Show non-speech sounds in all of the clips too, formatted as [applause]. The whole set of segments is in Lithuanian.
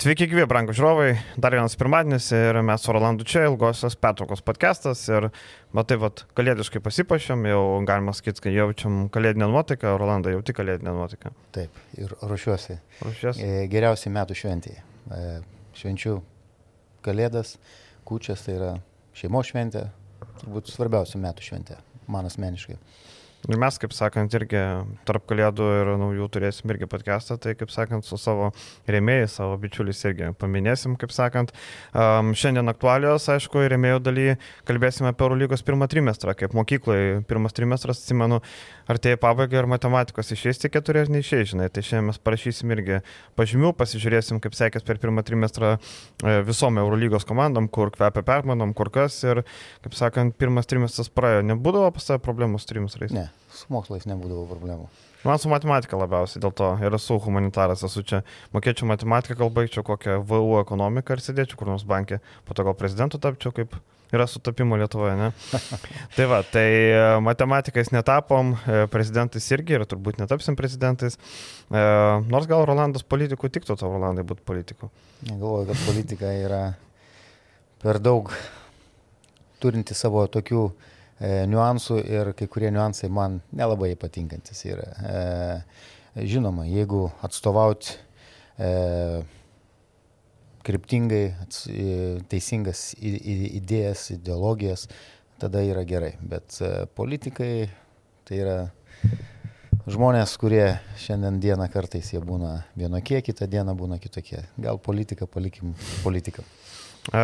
Sveiki, gyvi, brangų žiūrovai. Dar vienas pirmadienis ir mes su Rolandu čia ilgosios pertraukos podcastas ir matai, vat, kalėdiškai pasipašėm, jau galima sakyti, kad jaučiam kalėdinę nuotaiką, Rolanda jauti kalėdinę nuotaiką. Taip, ir ruošiuosi. Ruošiuosi. E, geriausiai metų šventėje. Švenčiu kalėdas, kučias, tai yra šeimos šventė, turbūt svarbiausia metų šventė, man asmeniškai. Ir mes, kaip sakant, irgi tarp kalėdų ir naujų turėsim irgi podcastą, tai kaip sakant, su savo rėmėjais, savo bičiuliais irgi paminėsim, kaip sakant. Um, šiandien aktualios, aišku, rėmėjų daly kalbėsime apie Eurolygos pirmą trimestrą, kaip mokykloje pirmas trimestras, atsimenu, artėja pabaiga ir matematikos išėsti keturi ar neišėjai, žinai, tai šiandien mes parašysim irgi pažymių, pasižiūrėsim, kaip sekės per pirmą trimestrą e, visom Eurolygos komandom, kur kvepia permanom, kur kas ir, kaip sakant, pirmas trimestras praėjo, nebūdavo pas tavę problemų su trimestrais? Ne, su mokslais nebūdavo problemų. Man su matematika labiausiai dėl to ir esu humanitaras, esu čia, mokėčiau matematiką, gal baigčiau kokią VU ekonomiką ir sėdėčiau kur nors bankė, po to gal prezidentu tapčiau, kaip yra sutapimo Lietuvoje, ne? [laughs] tai va, tai e, matematikais netapom, e, prezidentais irgi ir turbūt netapsim prezidentais, e, nors gal Rolandas politikų tiktų, tavo Rolandai būtų politikų. Galvoju, kad politika yra per daug turinti savo tokių niuansų ir kai kurie niuansai man nelabai patinkantis yra. Žinoma, jeigu atstovaut e, kryptingai, teisingas idėjas, ideologijas, tada yra gerai. Bet e, politikai tai yra žmonės, kurie šiandien dieną kartais jie būna vienokie, kitą dieną būna kitokie. Gal politiką palikim politikam. E,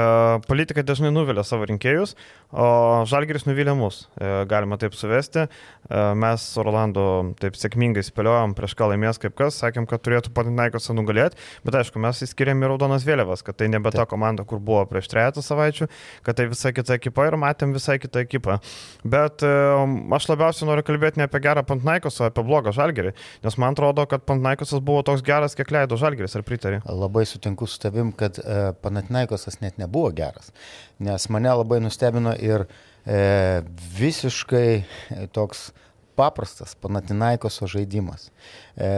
politikai dažnai nuvilia savo rinkėjus, o Žalgiris nuvilia mus, e, galima taip suvesti. E, mes su Rolandu taip sėkmingai spėliojom prieš ką laimės kaip kas, sakėm, kad turėtų Paninaikos nugalėti, bet aišku, mes įskiriam ir raudonas vėliavas, kad tai nebe ta komanda, kur buvo prieš trejatą savaičių, kad tai visai kita ekipa ir matėm visai kitą ekipą. Bet aš labiausiai noriu kalbėti ne apie gerą Pantinaikos, o apie blogą Žalgirį, nes man atrodo, kad Pantinaikosas buvo toks geras, kiek leido Žalgiris, ar pritari? Labai sutinku su tavim, kad uh, Panatinaikosas net nebuvo geras, nes mane labai nustebino ir e, visiškai toks paprastas Panatinaikoso žaidimas. E,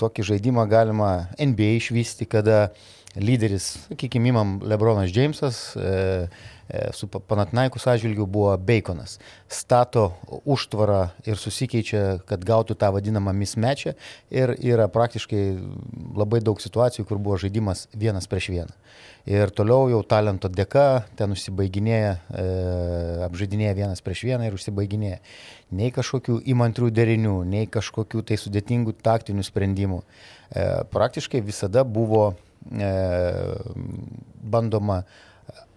tokį žaidimą galima NBA išvysti, kada lyderis, sakykime, imam Lebronas Džeimsas, e, e su Panatinaikos atžvilgiu buvo Baconas. Stato užtvarą ir susikeičia, kad gautų tą vadinamą mismečą ir yra praktiškai labai daug situacijų, kur buvo žaidimas vienas prieš vieną ir toliau jau talento dėka ten užsibaiginėja, e, apžaidinėja vienas prieš vieną ir užsibaiginėja. Nei kažkokių įmantrių derinių, nei kažkokių tai sudėtingų taktinių sprendimų. E, praktiškai visada buvo e, bandoma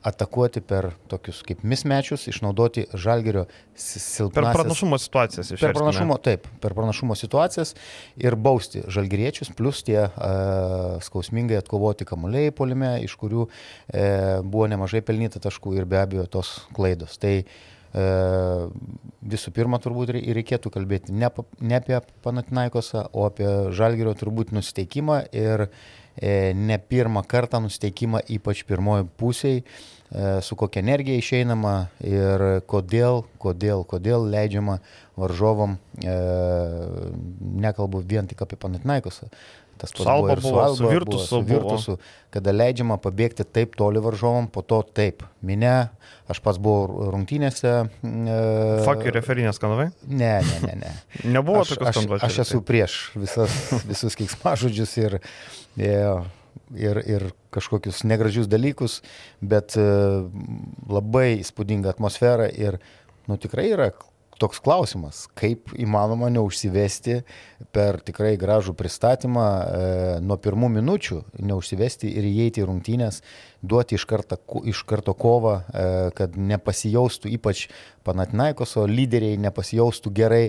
atakuoti per tokius kaip mismečius, išnaudoti žalgerio silpnas. Per pranašumo situacijas iš tikrųjų. Per pranašumo, taip, per pranašumo situacijas ir bausti žalgeriečius, plus tie uh, skausmingai atkovoti kamuoliai polime, iš kurių uh, buvo nemažai pelnyta taškų ir be abejo tos klaidos. Tai uh, visų pirma, turbūt reikėtų kalbėti ne, ne apie Panatinaikosą, o apie žalgerio turbūt nusteikimą ir ne pirmą kartą nusteikimą, ypač pirmoji pusėje E, su kokia energija išeinama ir kodėl, kodėl, kodėl leidžiama varžovom, e, nekalbu vien tik apie Panatinaikosą, tas pats buvo ir su Virtusu, su Virtusu kada leidžiama pabėgti taip toli varžovom, po to taip. Mine, aš pats buvau rungtynėse. E, Fakį referinės kanavai? Ne, ne, ne. ne. [laughs] Nebuvo tokios kanvos. Aš, aš esu prieš visas, [laughs] visus kiksmažodžius ir, ir ir, ir kažkokius negražius dalykus, bet e, labai įspūdinga atmosfera ir nu, tikrai yra toks klausimas, kaip įmanoma neužsivesti per tikrai gražų pristatymą e, nuo pirmų minučių, neužsivesti ir įeiti į rungtynės, duoti iš, kartą, iš karto kovą, e, kad nepasijaustų ypač Panatinaikoso lyderiai, nepasijaustų gerai,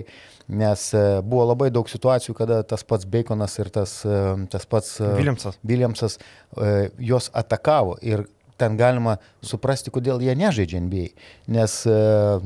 nes e, buvo labai daug situacijų, kada tas pats Baconas ir tas, e, tas pats e, Williamsas, Williamsas e, juos atakavo ir ten galima suprasti, kodėl jie nežaidžia NBA. Nes, e,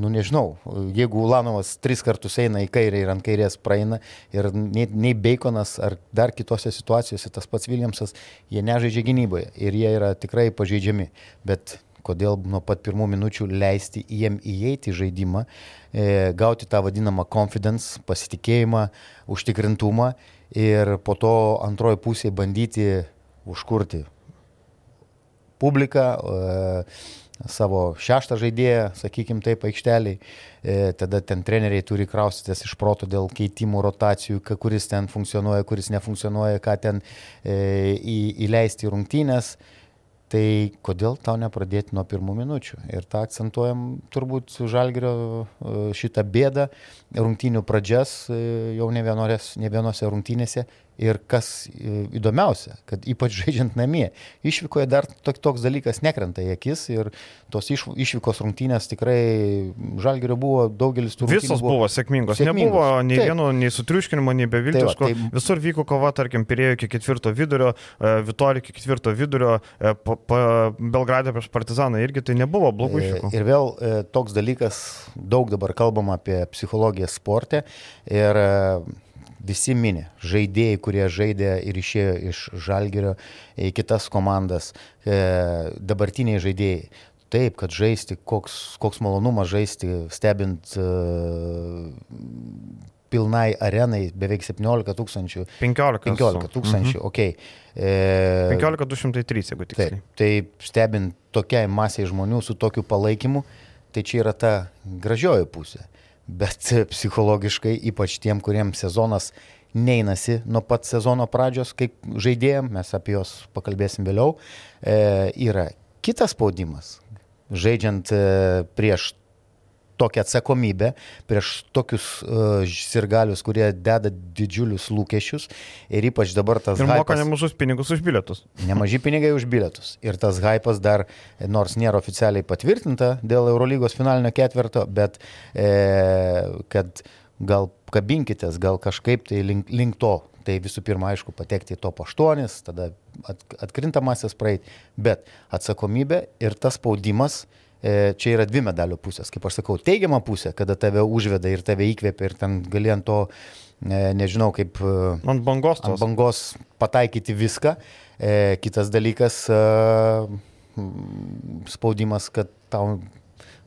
nu nežinau, jeigu Ulanovas tris kartus eina į kairę ir ant kairės praeina ir nei, nei Baconas ar dar kitose situacijose tas pats Williamsas, jie nežaidžia gynyboje ir jie yra tikrai pažeidžiami. Bet kodėl nuo pat pirmų minučių leisti jiem įeiti į žaidimą, e, gauti tą vadinamą confidence, pasitikėjimą, užtikrintumą ir po to antroji pusė bandyti užkurti publiką, savo šeštą žaidėją, sakykim taip, aikšteliai. Tada ten treneriai turi kraustytis iš proto dėl keitimų, rotacijų, kuris ten funkcionuoja, kuris nefunkcionuoja, ką ten įleisti į rungtynės. Tai kodėl tau nepradėti nuo pirmų minučių? Ir tą akcentuojam turbūt su Žalgerio šitą bėdą, rungtynių pradžias jau ne, vienorės, ne vienose rungtynėse Ir kas e, įdomiausia, kad ypač žaidžiant namie, išvykoje dar toks dalykas nekrenta į akis ir tos iš, išvykos rungtynės tikrai žalgerio buvo daugelis tų rungtynių. Visos buvo, buvo sėkmingos. sėkmingos. Nebuvo nei taip. vieno, nei sutriuškinimo, nei beviltiško. Tai va, tai... Visur vyko kova, tarkim, Pirėjo iki ketvirto vidurio, e, Vitorija iki ketvirto vidurio, e, pa, pa, Belgradė prieš Partizaną irgi tai nebuvo blogų išvykų. Ir vėl toks dalykas, daug dabar kalbam apie psichologiją sportę. Ir visi minė, žaidėjai, kurie žaidė ir išėjo iš Žalgerio į kitas komandas, e, dabartiniai žaidėjai. Taip, kad žaisti, koks, koks malonumas žaisti, stebint uh, pilnai arenai beveik 17 tūkstančių. 15, 15 tūkstančių, mhm. ok. E, 15 203, jeigu tiksliai. Taip, tai stebint tokiai masiai žmonių su tokiu palaikymu, tai čia yra ta gražioji pusė bet psichologiškai, ypač tiem, kuriems sezonas neinasi nuo pat sezono pradžios, kaip žaidėjim, mes apie juos pakalbėsim vėliau, e, yra kitas spaudimas. Žaidžiant e, prieš tokią atsakomybę prieš tokius uh, sirgalius, kurie deda didžiulius lūkesčius ir ypač dabar tas... Ir moka nemažus pinigus už bilietus. [laughs] Nemaži pinigai už bilietus. Ir tas hypas dar, nors nėra oficialiai patvirtinta dėl Eurolygos finalinio ketvirto, bet e, kad gal kabinkitės, gal kažkaip tai link, link to. Tai visų pirma, aišku, patekti į top 8, tada at, atkrintamasis praeit, bet atsakomybė ir tas spaudimas, E, čia yra dvi medalio pusės. Kaip aš sakau, teigiama pusė, kada tave užveda ir tave įkvėpia ir ten gali ant to, e, nežinau, kaip... E, ant bangos. Ant bangos pataikyti viską. Kitas dalykas, spaudimas, kad tau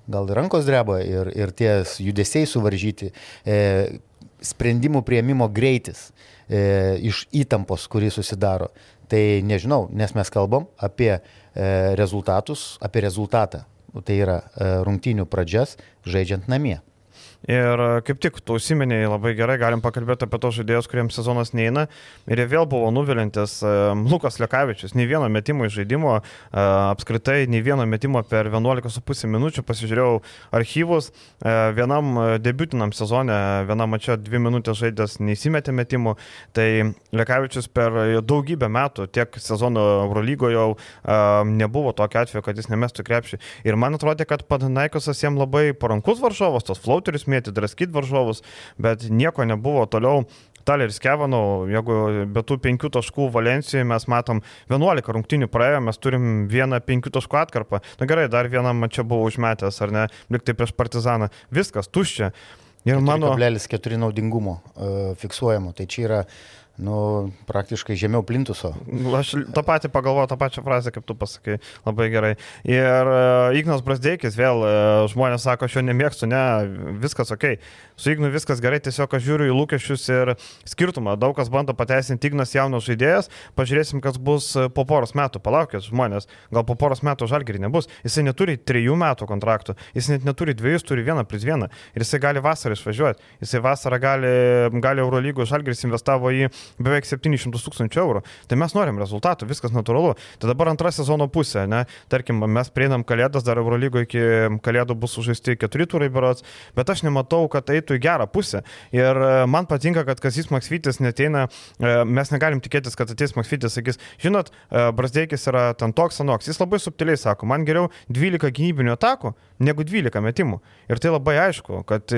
gal rankos dreba ir, ir tie judesiai suvaržyti, sprendimų prieimimo greitis iš įtampos, kurį susidaro. Tai nežinau, nes mes kalbam apie rezultatus, apie rezultatą tai yra e, rungtynių pradžias žaidžiant namie. Ir e, kaip tik tu užsiminėjai labai gerai, galim pakalbėti apie tos žaidėjus, kuriems sezonas neina. Ir jie vėl buvo nuvilintis e, Lukas Lekavičius. Nei vieno metimo iš žaidimo, e, apskritai, nei vieno metimo per 11,5 minučių. Pasižiūrėjau archyvus. Vienam debutinam sezone, vienam mačia dvi minutės žaidęs neįsimetė metimų. Tai Lekavičius per daugybę metų, tiek sezono Eurolygoje jau nebuvo tokio atveju, kad jis nemestų krepšį. Ir man atrodo, kad Padanaikosas jam labai parankus varžovas, tos flauterius mėti, draskyti varžovus, bet nieko nebuvo toliau. Taleris Kevanau, jeigu be tų penkių taškų Valencijoje mes matom 11 rungtinių praėjo, mes turim vieną penkių taškų atkarpą. Na gerai, dar vieną čia buvo užmetęs, ar ne, liktai prieš Partizaną. Viskas, tuščia. Ir mano... 4,4 naudingumo uh, fiksuojamo. Tai čia yra nu, praktiškai žemiau plintuso. Aš tą patį pagalvoju, tą pačią frazę, kaip tu pasakai, labai gerai. Ir uh, Ignas Brasdeikis, vėl uh, žmonės sako, aš jo nemėgstu, ne, viskas ok. Su Ignu viskas gerai, tiesiog aš žiūriu į lūkesčius ir skirtumą. Daug kas bando pateisinti Ignas jaunas žaidėjas, pažiūrėsim, kas bus e, po poros metų. Palaukit, žmonės, gal po poros metų žalgerį nebus. Jisai neturi trijų metų kontraktų, jis net neturi dviejų, turi vieną plus vieną. Ir jisai gali vasarą išvažiuoti. Jisai vasarą gali, gali Eurolygų žalgeris investavo į beveik 700 tūkstančių eurų. Tai mes norim rezultatų, viskas natūralu. Tai dabar antra sezono pusė, ne? Tarkim, mes prieinam kalėdas, dar Eurolygo iki kalėdų bus sužaisti keturi turai berots, bet aš nematau, kad eitų į gerą pusę. Ir e, man patinka, kad Kazis Maksvytis neteina, e, mes negalim tikėtis, kad ateis Maksvytis, sakys, žinot, e, Brasdeikis yra ten toks anoks. Jis labai subtiliai sako, man geriau 12 gynybinių atakų negu 12 metimų. Ir tai labai aišku, kad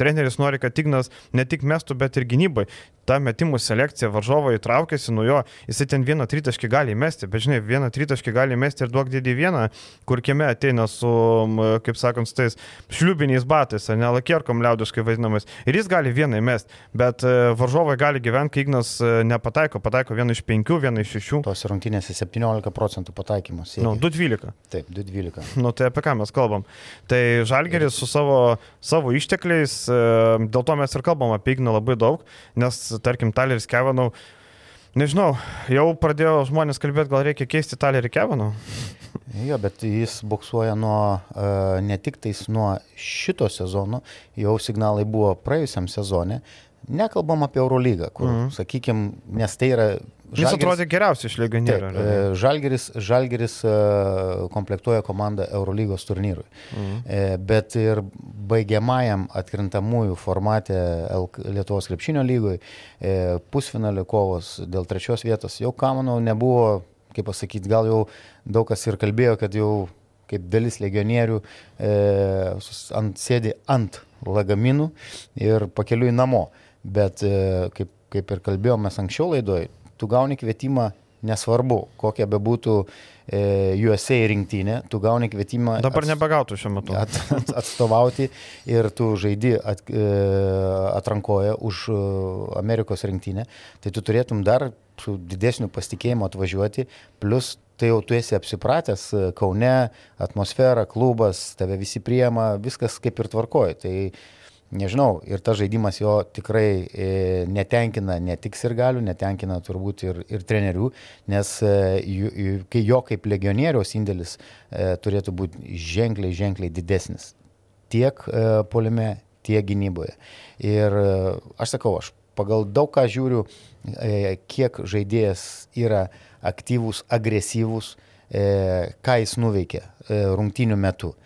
treneris nori, kad Ignas ne tik mestų, bet ir gynybai ta metimų selekcija varžovo įtraukėsi nuo jo, jisai ten vieną tritaškį gali mesti, bet žinai, vieną tritaškį gali mesti ir duok didį vieną, kur kieme ateina su, kaip sakant, tais šliubiniais batais, ne lakierkom liaudiškai vadinamais. Ir jis gali vieną mesti, bet e, varžovai gali gyventi, kai Ignas e, nepataiko, pataiko vieną iš penkių, vieną iš šešių. Tos rungtynėse 17 procentų pataikymus. Nu, 2-12. Taip, 2-12. Nu, tai apie ką mes kalbam. Tai Žalgeris su savo, savo ištekliais, e, dėl to mes ir kalbam apie Igną labai daug, nes tarkim, Taleris Kevanau, nežinau, jau pradėjo žmonės kalbėti, gal reikia keisti Talerį Kevanau. Jo, bet jis boksuoja nuo, uh, ne tik tais nuo šito sezono, jau signalai buvo praėjusiam sezone. Nekalbam apie Eurolygą, kur, mm -hmm. sakykime, nes tai yra Jis atrodė geriausiai iš legionierių. E, Žalgeris, Žalgeris e, komplektuoja komandą Eurolygos turnyrui. Mhm. E, bet ir baigiamajam atkrintamųjų formate Lietuvos krepšinio lygoj, pusfinalio kovos dėl trečios vietos, jau Kamanau nebuvo, kaip pasakyti, gal jau daug kas ir kalbėjo, kad jau kaip dalis legionierių e, ant, sėdi ant lagaminų ir pakeliui namo. Bet e, kaip, kaip ir kalbėjome anksčiau laidoje, tu gauni kvietimą, nesvarbu, kokia bebūtų e, USA rinktinė, tu gauni kvietimą. Dabar ats, nebegautų šiuo metu. At, at, atstovauti ir tu žaidi at, e, atrankoje už e, Amerikos rinktinę, tai tu turėtum dar su didesniu pasitikėjimu atvažiuoti, plus tai jau tu esi apsipratęs e, Kaune, atmosfera, klubas, tave visi priema, viskas kaip ir tvarkoja. Tai nežinau, ir tas žaidimas jo tikrai e, netenkina ne tik sirgalių, netenkina turbūt ir, ir trenerių, nes e, kai jo kaip legionieriaus indėlis e, turėtų būti ženkliai, ženkliai didesnis. Tiek polime, tiek gynyboje. Ir aš sakau, aš pagal daug ką žiūriu, kiek žaidėjas yra aktyvus, agresyvus, ką jis nuveikė rungtinių metu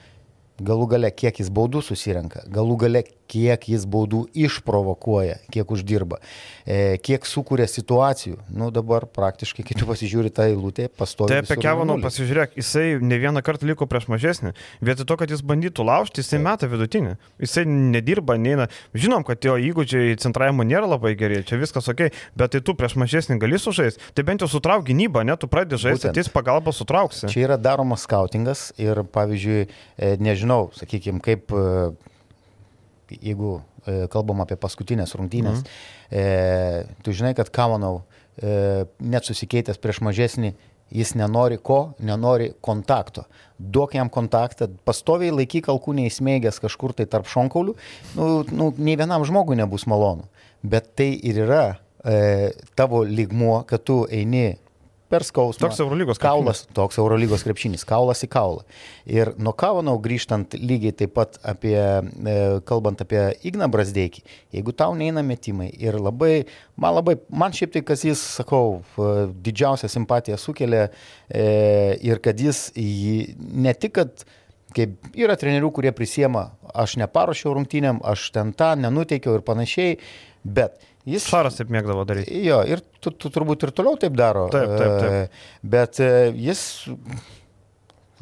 galų gale kiek jis baudų susirenka, galų gale kiek jis baudų išprovokuoja, kiek uždirba, e, kiek sukuria situacijų. Nu dabar praktiškai, kai tu pasižiūri tą eilutę, pastovi. Tai apie Kevaną pasižiūrėk, jisai ne vieną kartą liko prieš mažesnį. Vietoj to, kad jis bandytų laužti, jisai Taip. meta vidutinį. Jisai nedirba, neina. Žinom, kad jo įgūdžiai centravimo nėra labai geri, čia viskas ok, bet tai tu prieš mažesnį gali sužaisti, tai bent jau sutrauk gynybą, ne tu pradedi žaisti, ateis pagalba sutrauksi. Čia yra daromas skautingas ir, pavyzdžiui, e, nežinau, sakykime, kaip e, jeigu e, kalbam apie paskutinės rungtynės, mm. e, tu žinai, kad Kamanau e, net susikeitęs prieš mažesnį, jis nenori ko, nenori kontakto. Duok jam kontaktą, pastoviai laikyk alkūnį įsmėgęs kažkur tai tarp šonkaulių, nu, nu, nei vienam žmogui nebus malonu. Bet tai ir yra e, tavo lygmuo, kad tu eini per skausmą. Toks Eurolygos krepšinis. Kaulas, toks Eurolygos krepšinis, kaulas į kaulą. Ir nuo Kavanau grįžtant lygiai taip pat apie, e, kalbant apie Igną Brasdeikį, jeigu tau neina metimai ir labai, man labai, man šiaip tai, kas jis, sakau, e, didžiausią simpatiją sukelia e, ir kad jis jį, ne tik, kad kaip yra trenerių, kurie prisiema, aš neparuošiau rungtynėm, aš ten tą nenuteikiau ir panašiai, bet Jis Šaras taip mėgdavo daryti. Jo, ir tu, tu turbūt ir toliau taip daro. Taip, taip, taip. E, bet e, jis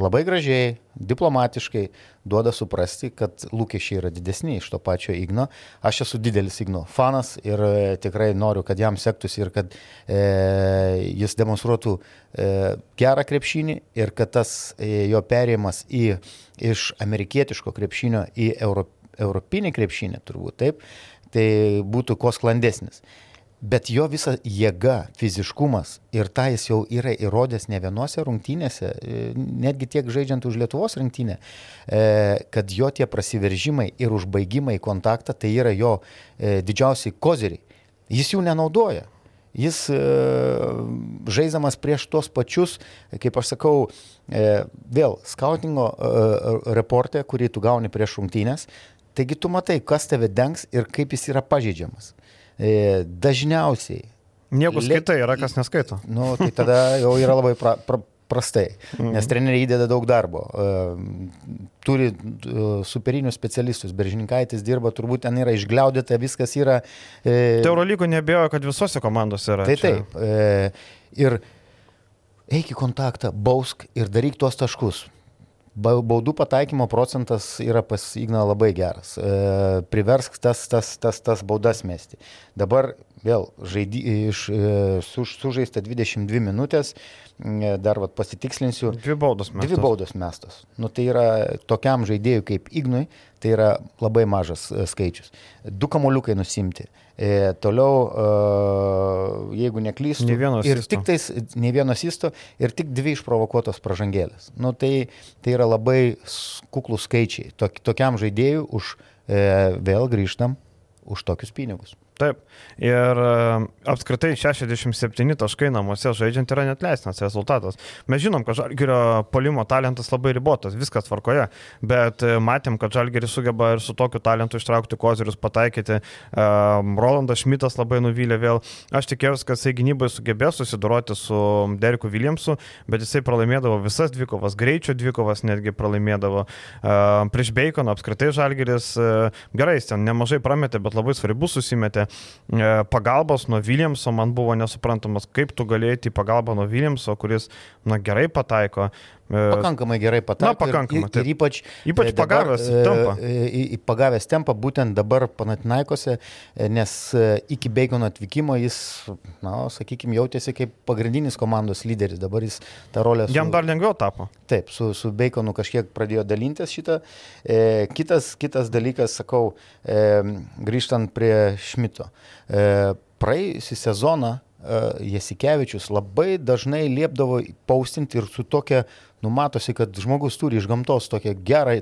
labai gražiai, diplomatiškai duoda suprasti, kad lūkesčiai yra didesni iš to pačio Igno. Aš esu didelis Igno fanas ir e, tikrai noriu, kad jam sektųsi ir kad e, jis demonstruotų e, gerą krepšinį ir kad tas e, jo perėjimas į, iš amerikietiško krepšinio į euro, europinį krepšinį, turbūt taip, tai būtų kuo sklandesnis. Bet jo visa jėga, fiziškumas ir tą jis jau yra įrodęs ne vienose rungtynėse, e, netgi tiek žaidžiant už Lietuvos rinktinę, e, kad jo tie prasiveržimai ir užbaigimai kontaktą tai yra jo e, didžiausiai kozeriai. Jis jų nenaudoja. Jis žaidamas prieš tos pačius, kaip aš sakau, vėl skautingo reportė, kurį tu gauni prieš rungtynės, Taigi tu matai, kas tave dengs ir kaip jis yra pažeidžiamas. E, dažniausiai. Nieko skaitai, yra kas neskaito. Nu, tai tada jau yra labai pra, pra, prastai, mhm. nes treneriai įdeda daug darbo. E, turi e, superinius specialistus, Beržininkaitis dirba, turbūt ten yra išgliaudėta, viskas yra. E, tai Eurolygo nebejoju, kad visose komandose yra. Tai čia. taip. Ir eik į kontaktą, bausk ir daryk tuos taškus. Baudų pataikymo procentas yra pas Igna labai geras. E, priversk tas, tas, tas, tas baudas mesti. Dabar vėl žaidi, iš, e, su, sužaista 22 minutės, e, dar vat, pasitikslinsiu. Dvi baudos mestos. Dvi baudos mestos. Nu, tai yra tokiam žaidėjui kaip Ignui, tai yra labai mažas e, skaičius. Du kamoliukai nusimti. E, toliau, e, jeigu neklystu, ne ir tik tais, ne vienos įsto, ir tik dvi išprovokuotos pražangėlės. Nu, tai, tai yra labai kuklus skaičiai. Tok, tokiam žaidėjui už, e, vėl grįžtam, už tokius pinigus. Taip. Ir e, apskritai 67 taškai namuose žaidžiant yra net leisnas rezultatas. Mes žinom, kad Žalgirio polimo talentas labai ribotas, viskas tvarkoje, bet e, matėm, kad Žalgiris sugeba ir su tokiu talentu ištraukti kozirius, pataikyti. Um, Rolandas Šmitas labai nuvylė vėl. Aš tikėjausi, kad jisai gynybai sugebės susidoroti su Deriku Williamsu, bet jisai pralaimėdavo visas dvikovas, greičio dvikovas netgi pralaimėdavo. Prieš Baconą apskritai Žalgiris gerai, jis ten nemažai prametė, bet labai svarbu susimetė. E, pagalbos nuo Williamso man buvo nesuprantamas, kaip tu galėjai į pagalbą nuo Williamso, kuris na, gerai pataiko. E, pakankamai gerai pataiko. Na, pakankamai. Ir, ir, ypač, ypač dabar, pagavęs tempą. Pagavęs tempą būtent dabar Panatinaikose, nes iki Bacono atvykimo jis, na, sakykime, jautėsi kaip pagrindinis komandos lyderis. Dabar jis tą rolę... Su, Jam dar lengviau tapo. Taip, su, su Baconu kažkiek pradėjo dalintis šitą. E, kitas, kitas dalykas, sakau, e, grįžtant prie Šmito. E, praėjusią sezoną e, Jasikevičius labai dažnai liepdavo paustinti ir su tokia, numatosi, kad žmogus turi iš gamtos tokią gerą,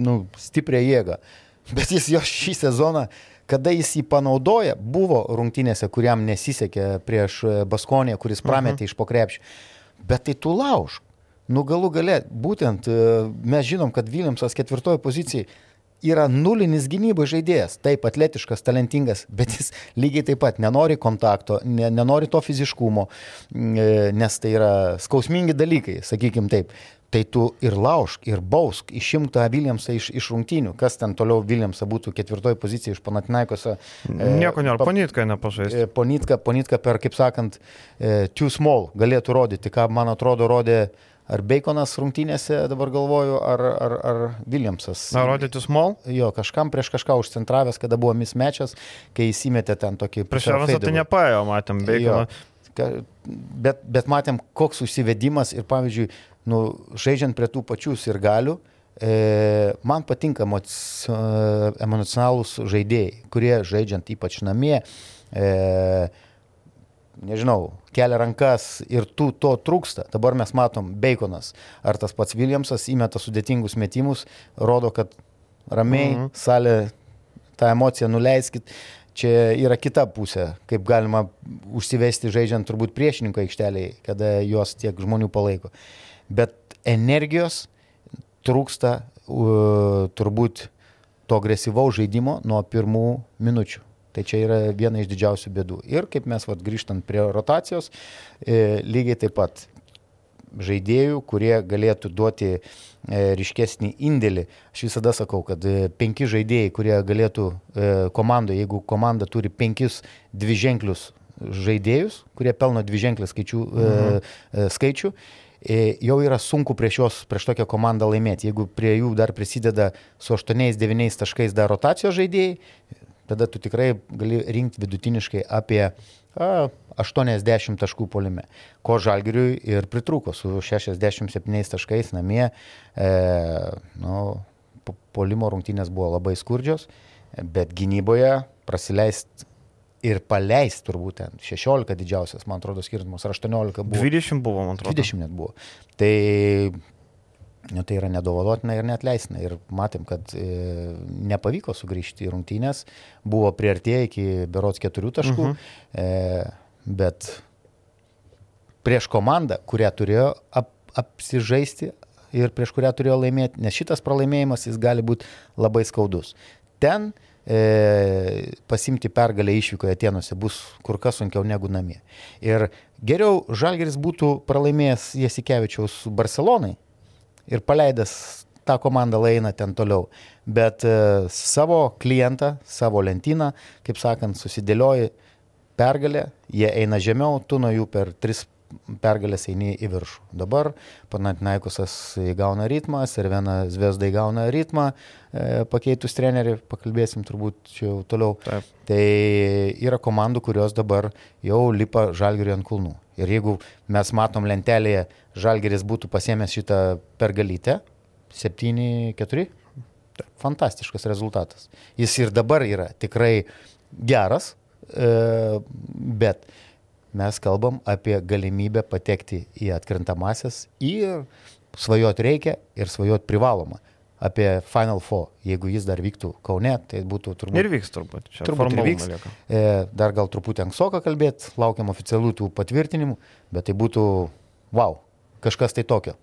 nu, stiprią jėgą. Bet jis jo šį sezoną, kada jis jį panaudoja, buvo rungtynėse, kuriam nesisekė prieš Baskonę, kuris prametė uh -huh. iš pokrepšio. Bet tai tu laužk. Nu galų gale, būtent e, mes žinom, kad Viljamsas ketvirtojo pozicijai yra nulinis gynybos žaidėjas, taip atletiškas, talentingas, bet jis lygiai taip pat nenori kontakto, ne, nenori to fiziškumo, e, nes tai yra skausmingi dalykai, sakykim taip. Tai tu ir laužk, ir bausk, išimk tą Viljamsą iš, iš rungtynių. Kas ten toliau Viljamsą būtų ketvirtoji pozicija iš Panatinaikose? Nieko nėra, ponitka nepažaisti. Ponitka, ponitka per, kaip sakant, too small galėtų rodyti, ką man atrodo rodė ar Baconas rungtynėse, dabar galvoju, ar, ar, ar Williamsas. Ar rodyti small? Jo, kažkam prieš kažką užcentravęs, kada buvo mismečas, kai įsimetė ten tokį... Prieš Evansą tai nepaėjo, matėm, Baconą. Bet, bet matėm, koks užsivedimas ir, pavyzdžiui, nu, žaidžiant prie tų pačių ir galių, e, man patinka emocionalūs žaidėjai, kurie žaidžiant ypač namie, e, nežinau, kelia rankas ir tų to trūksta. Dabar mes matom Baconas ar tas pats Williamsas įmeta sudėtingus metimus, rodo, kad ramiai mhm. salė tą emociją nuleiskit. Čia yra kita pusė, kaip galima užsivesti žaidžiant turbūt priešininko aikšteliai, kada juos tiek žmonių palaiko. Bet energijos trūksta uh, turbūt to agresyvaus žaidimo nuo pirmų minučių. Tai čia yra viena iš didžiausių bėdų. Ir kaip mes vat, grįžtant prie rotacijos, e, lygiai taip pat žaidėjų, kurie galėtų duoti e, ryškesnį indėlį. Aš visada sakau, kad e, penki žaidėjai, kurie galėtų e, komandoje, jeigu komanda turi penkis dviženklius žaidėjus, kurie pelno dviženklį skaičių, e, mhm. e, skaičių, e, jau yra sunku prieš juos, prieš tokią komandą laimėti. Jeigu prie jų dar prisideda su 8-9 taškais dar rotacijos žaidėjai, tada tu tikrai gali rinkti vidutiniškai apie a, 80 taškų polime, ko žalgiriui ir pritruko su 67 taškais namie. E, nu, polimo rungtynės buvo labai skurdžios, bet gynyboje prasileist ir paleist turbūt ten 16 didžiausias, man atrodo, skirtumas, ar 18 buvo. 20 buvo, man atrodo. 20 net buvo. Tai nu, tai yra nedovolotina ir netleisina. Ir matėm, kad e, nepavyko sugrįžti į rungtynės, buvo priartėję iki berots keturių taškų, uh -huh. e, bet prieš komandą, kurią turėjo ap, apsižaisti ir prieš kurią turėjo laimėti, nes šitas pralaimėjimas jis gali būti labai skaudus. Ten e, pasimti pergalę išvykoje Atenuose bus kur kas sunkiau negu namie. Ir geriau Žalgeris būtų pralaimėjęs Jasikevičiaus Barcelonai, ir paleidęs tą komandą laina ten toliau. Bet e, savo klientą, savo lentyną, kaip sakant, susidėlioji pergalę, jie eina žemiau, tu nuo jų per tris pergalės eini į viršų. Dabar Panatinaikosas įgauna ritmą, Servena Zvezda įgauna ritmą, e, pakeitus trenerių, pakalbėsim turbūt čia jau toliau. Taip. Tai yra komandų, kurios dabar jau lipa žalgiriui ant kulnų. Ir jeigu mes matom lentelėje, žalgeris būtų pasiemęs šitą pergalytę, 7-4, fantastiškas rezultatas. Jis ir dabar yra tikrai geras, e, bet mes kalbam apie galimybę patekti į atkrintamasis ir svajot reikia ir svajot privaloma. apie Final Four. Jeigu jis dar vyktų Kaune, tai būtų turbūt... Ir vyks turbūt. Čia Turbūt ir vyks. lieka. E, dar gal truputį anksoka kalbėti, laukiam oficialių tų patvirtinimų, bet tai būtų, wow, kažkas tai tokio.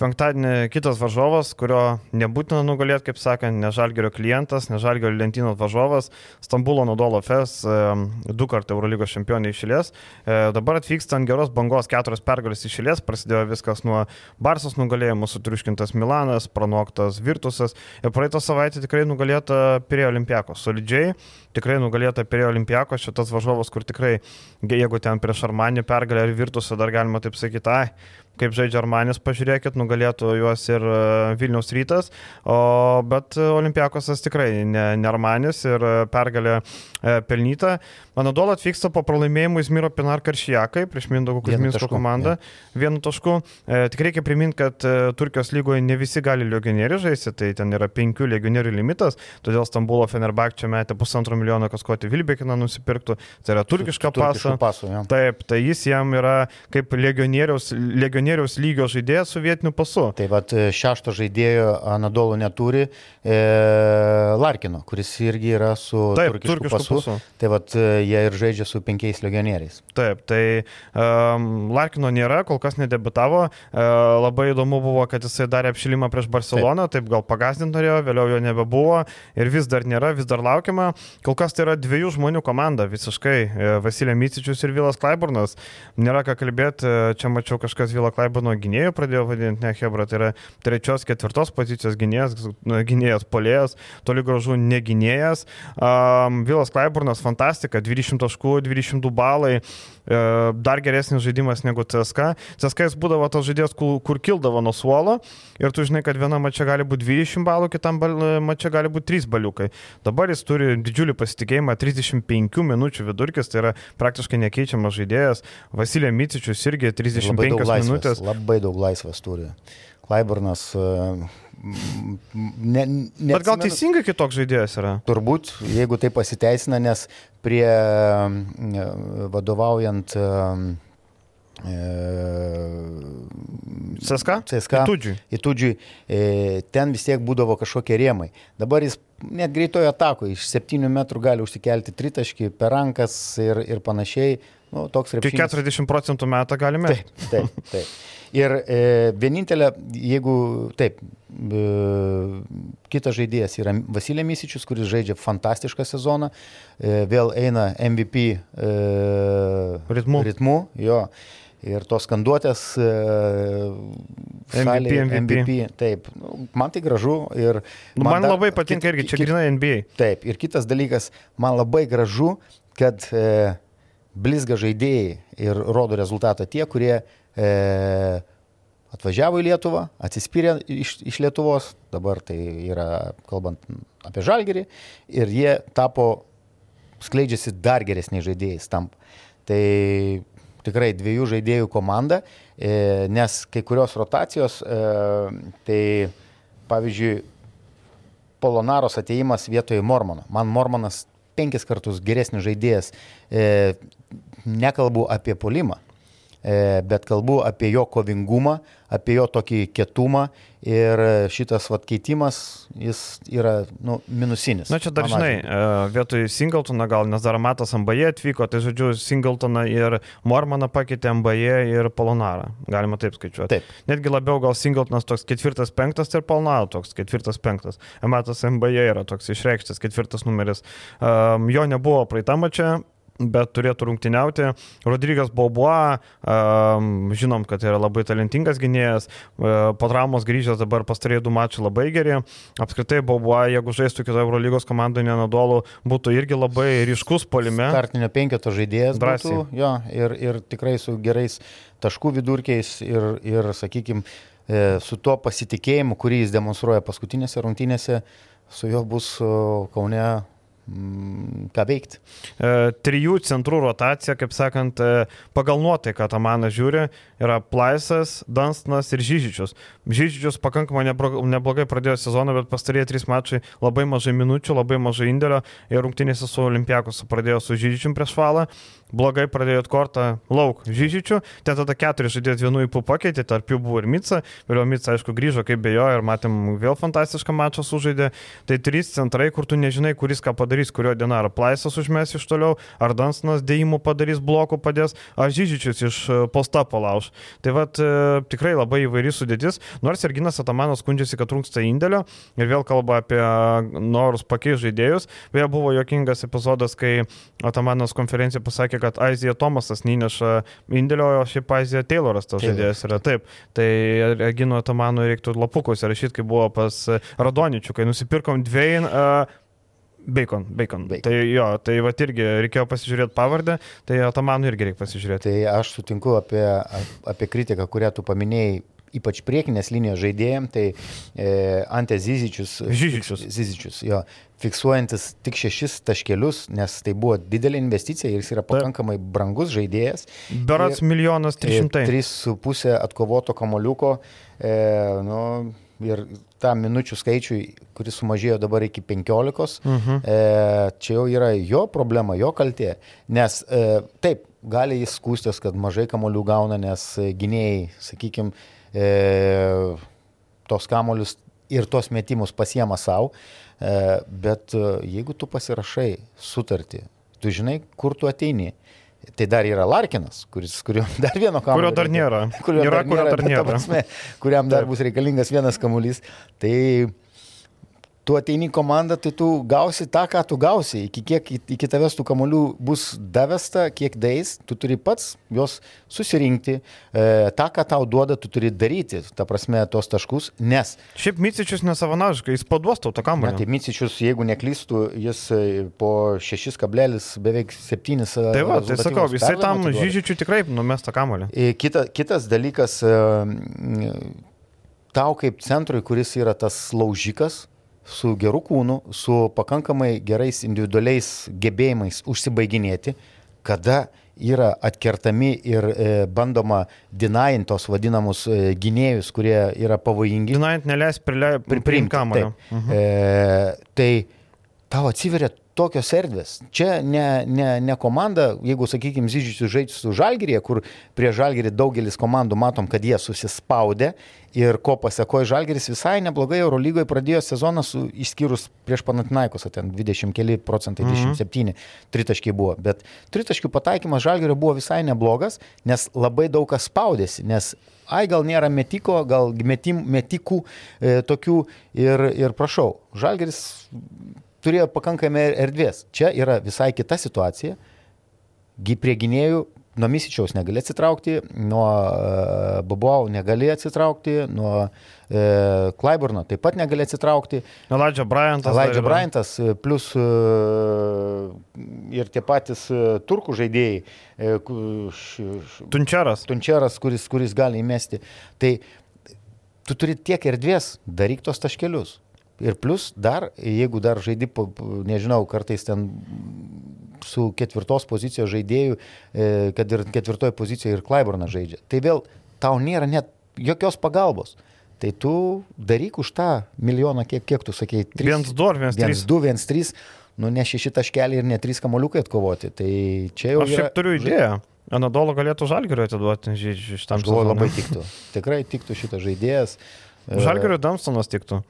Penktadienį kitas varžovas, kurio nebūtina nugalėti, kaip sakant, ne Žalgerio klientas, ne Žalgerio lentynos varžovas, Stambulo Nodolo e, du kartai Eurolygos čempionai išėlės. E, Dabar atvyksta ant geros bangos keturios pergalės išėlės, prasidėjo viskas nuo Barsos nugalėjimo, sutriuškintas Milanas, pranoktas Virtusas ir praeitą savaitę tikrai nugalėta Pirėjo Olimpiakos. Solidžiai, tikrai nugalėta Pirėjo Olimpiakos, šitas varžovas, kur tikrai, jeigu ten prieš Armanį pergalę ar Virtusą dar galima taip sakyti, ai, kaip žaidžia Armanis, pažiūrėkit, nugalėtų juos ir e, Vilniaus rytas, o, bet Olimpiakosas tikrai ne, ne Armanis ir e, pergalė e, pelnyta. Manadola atvyksta po pralaimėjimų Izmiro Pinar Karšijakai prieš Vienu Kuzminsko komandą. Vienu tašku. E, tik reikia priminti, kad Turkijos lygoje ne visi gali legionierių žaisti, tai ten yra penkių legionierių limitas, todėl Stambulo Fenerbak čia metė pusantro milijono, kas koti Vilbekiną nusipirktų, tai yra turkišką pasą. pasą jo. Taip, tai jis jam yra kaip legionieriaus, legionieriaus lygio žaidėjas su vietiniu pasu. Tai vad šešto žaidėjo Anadolo neturi e, Larkino, kuris irgi yra su Taip, turkišku, turkišku pasu. pasu. Tai vad jie ir žaidžia su penkiais legionieriais. Taip, tai um, Larkino nėra, kol kas nedebitavo. Uh, labai įdomu buvo, kad jisai darė apšilimą prieš Barceloną, taip, taip gal pagazdinti norėjo, vėliau jo nebebuvo ir vis dar nėra, vis dar laukiama. Kol kas tai yra dviejų žmonių komanda visiškai e, - Vasilė Micičius ir Vilas Klaiburnas. Nėra ką kalbėti, e, čia mačiau kažkas Vilą Klaiburno gynėjų pradėjo vadinti, ne Hebra, tai yra trečios, ketvirtos pozicijos gynėjas, na, gynėjas polėjas, toli gražu negynėjas. Um, Vilas Klaiburnas fantastika, 20 taškų, 22 balai, dar geresnis žaidimas negu CSK. CSK jis būdavo tas žaidėjas, kur, kur kildavo nuo suolo ir tu žinai, kad viena mačia gali būti 20 balų, kitam bal, mačia gali būti 3 baliukai. Dabar jis turi didžiulį pasitikėjimą, 35 minučių vidurkis, tai yra praktiškai nekeičiamas žaidėjas. Vasilė Micičius irgi Ir Labai 35 daug laisvės, minutės. labai daug laisvės turi. Klaiburnas. e, m- m- Ne, ne Bet gal teisingai kitoks žaidėjas yra? Turbūt, jeigu tai pasiteisina, nes prie vadovaujant e, CSK? CSK Tudžiui. Įtudžiui, e, ten vis tiek būdavo kažkokie rėmai. Dabar jis net greitojo atako iš 7 metrų gali užsikelti tritaškį per rankas ir, ir panašiai. Nu, toks Tik repšinis. 40 procentų metą galime. Taip, taip, taip. Ir e, vienintelė, jeigu taip, kitas žaidėjas yra Vasilė Misičius, kuris žaidžia fantastišką sezoną, e, vėl eina MVP e, Ritmu. ritmu jo. Ir tos skanduotės e, salėje, MVP. MVP. Taip, nu, man tai gražu ir... Nu, man dar- labai patinka kit- irgi, čia kit- grina NBA. Taip, ir kitas dalykas, man labai gražu, kad e, blizga žaidėjai ir rodo rezultatą tie, kurie e, atvažiavo į Lietuvą, atsispyrė iš, iš Lietuvos, dabar tai yra kalbant apie žalgerį, ir jie tapo, skleidžiasi dar geresniais žaidėjais tampa. Tai tikrai dviejų žaidėjų komanda, e, nes kai kurios rotacijos, e, tai pavyzdžiui, Polonaros ateimas vietoje Mormono. Man Mormonas penkis kartus geresnis žaidėjas. E, nekalbu apie polimą, bet kalbu apie jo kovingumą, apie jo tokį kietumą ir šitas vat, keitimas, jis yra nu, minusinis. Na čia dar žinai, e, vietoj Singletoną gal, nes dar Matas MBA atvyko, tai žodžiu, Singletoną ir Mormaną pakeitė MBA ir Polonarą. Galima taip skaičiuoti. Taip. Netgi labiau gal Singletonas toks ketvirtas, penktas ir Polonaro toks ketvirtas, penktas. Matas MBA yra toks išreikštas ketvirtas numeris. Um, jo nebuvo praeitą mačią. Bet turėtų rungtyniauti. Rodrygas Bobuo, um, žinom, kad yra labai talentingas gynėjas, uh, po traumos grįžęs dabar pastarėjai du mačiai labai geri. Apskritai Bobuo, jeigu žaistų kitoje Eurolygos komandoje nenadolų, būtų irgi labai ryškus polime. Startinio penketo žaidėjas Drąsiai. būtų, jo, ir, ir tikrai su gerais taškų vidurkiais ir, ir sakykime, su tuo pasitikėjimu, kurį jis demonstruoja paskutinėse rungtynėse, su juo bus Kaune ką veikti. E, trijų centrų rotacija, kaip sakant, e, pagal nuotaiką Tamanas žiūri, yra Plaisas, Danstonas ir Žyžičius. Žyžičius pakankamai neblogai pradėjo sezoną, bet pastarėjai trys mačai labai mažai minučių, labai mažai indėlio ir rungtynėse su Olimpiakosu pradėjo su Žyžičium prieš valą blogai pradėjot kortą lauk Žyžičių, ten tada keturi žaidėjai vienu įpų pakeitė, tarp jų buvo ir Mica, vėliau Mica aišku grįžo kaip bejo ir matėm vėl fantastišką mačą sužaidė, tai trys centrai, kur tu nežinai, kuris ką padarys, kurio diena, ar Plaisas užmes iš toliau, ar Dansonas dėjimų padarys, blokų padės, ar Žyžičius iš e, posta palauž. Tai vad e, tikrai labai įvairi sudėtis, nors ir Ginas Atamanas skundžiasi, kad trūksta indėlio ir vėl kalba apie norus pakeisti žaidėjus, beje buvo jokingas epizodas, kai Atamanas konferencija pasakė, kad Aizija Tomasas neįneša indėlio, o šiaip Aizija Tayloras tas žaidėjas yra taip. Tai Gino Tamano reiktų lapukos rašyti, kai buvo pas Radoničių, kai nusipirkom dviejų. Uh, Bacon, bacon. bacon. Tai jo, tai va irgi reikėjo pasižiūrėti pavardę, tai Atamanų irgi reikia pasižiūrėti. Tai aš sutinku apie, apie kritiką, kurią tu paminėjai ypač priekinės linijos žaidėjim, tai e, Ante Zizičius. Zizičius. Zizičius, jo, fiksuojantis tik šešis taškelius, nes tai buvo didelė investicija ir jis yra pakankamai brangus žaidėjas. Berats milijonas trys šimtai. Trys su pusė atkovoto kamoliuko. E, nu, ir tą minučių skaičių, kuris sumažėjo dabar iki 15, uh -huh. e, čia jau yra jo problema, jo kaltė. Nes e, taip, gali jis skūstis, kad mažai kamolių gauna, nes gynėjai, sakykime, e, tos kamolius ir tos metimus pasiema savo, e, bet e, jeigu tu pasirašai sutartį, tu žinai, kur tu ateini. Tai dar yra Larkinas, kuris, kurio [laughs] dar vieno kamuolio. Kurio dar nėra. Kurio yra, dar nėra, kurio dar nėra. Prasme, kuriam dar bus reikalingas vienas kamuolys. Tai tu ateini į komandą, tai tu gausi tą, ką tu gausi. Iki kiek iki tavęs tų kamolių bus davesta, kiek dais, tu turi pats juos susirinkti. E, tą, ką tau duoda, tu turi daryti, ta prasme, tos taškus, nes... Šiaip Micičius nesavanažiškai, jis paduos tau tą kamuolį. Na, tai Micičius, jeigu neklystų, jis e, po 6 kablelis beveik 7. E, tai va, tai sakau, jisai tam Žyžičiui tikrai numes tą kamuolį. E, kita, kitas dalykas, tau kaip centrui, kuris yra tas laužikas, su geru kūnu, su pakankamai gerais individualiais gebėjimais užsibaiginėti, kada yra atkertami ir e, bandoma dinajant tos vadinamus e, gynėjus, kurie yra pavojingi. Dinajant neleis priimti kamuolio. Mhm. E, tai tau atsiveria tokios erdvės. Čia ne, ne, ne komanda, jeigu, sakykime, Zyžičius žaidžia su Žalgirėje, kur prie Žalgirį daugelis komandų matom, kad jie susispaudė ir ko pasiekoja Žalgiris visai neblogai Eurolygoje pradėjo sezoną su išskyrus prieš Panatinaikos, ten 20 keli procentai, 27 mhm. tritaškiai buvo, bet tritaškių pataikymas Žalgirio buvo visai neblogas, nes labai daug kas spaudėsi, nes ai gal nėra metiko, gal metim, metikų e, tokių ir, ir prašau, Žalgeris turėjo pakankamai erdvės. Čia yra visai kita situacija. Prie gynėjų nuo Misičiaus negali atsitraukti, nuo uh, Bobau negali atsitraukti, nuo uh, Klaiburno taip pat negali atsitraukti. Elijah Bryantas. Elijah Bryantas, e, plus uh, ir tie patys uh, turkų žaidėjai. Uh, Tunčeras. Tunčeras, kuris, kuris gali įmesti. Tai tu turi tiek erdvės, daryk tos taškelius. Ir plus dar, jeigu dar žaidi, nežinau, kartais ten su ketvirtos pozicijos žaidėjų, e, kad ir ketvirtoje pozicijoje ir Klaiburnas žaidžia, tai vėl tau nėra net jokios pagalbos. Tai tu daryk už tą milijoną, kiek, kiek tu sakei, 1, 2, 1, 3. 1, 2, 1, 3, nu ne šeši taškeliai ir ne trys kamoliukai atkovoti. Tai čia jau... Aš šiaip turiu idėją. Anadolo galėtų žalgerio atiduoti iš tam žodžiu. Labai tiktų. Tikrai tiktų šitas žaidėjas. Žalgerio Damstonas tiktų.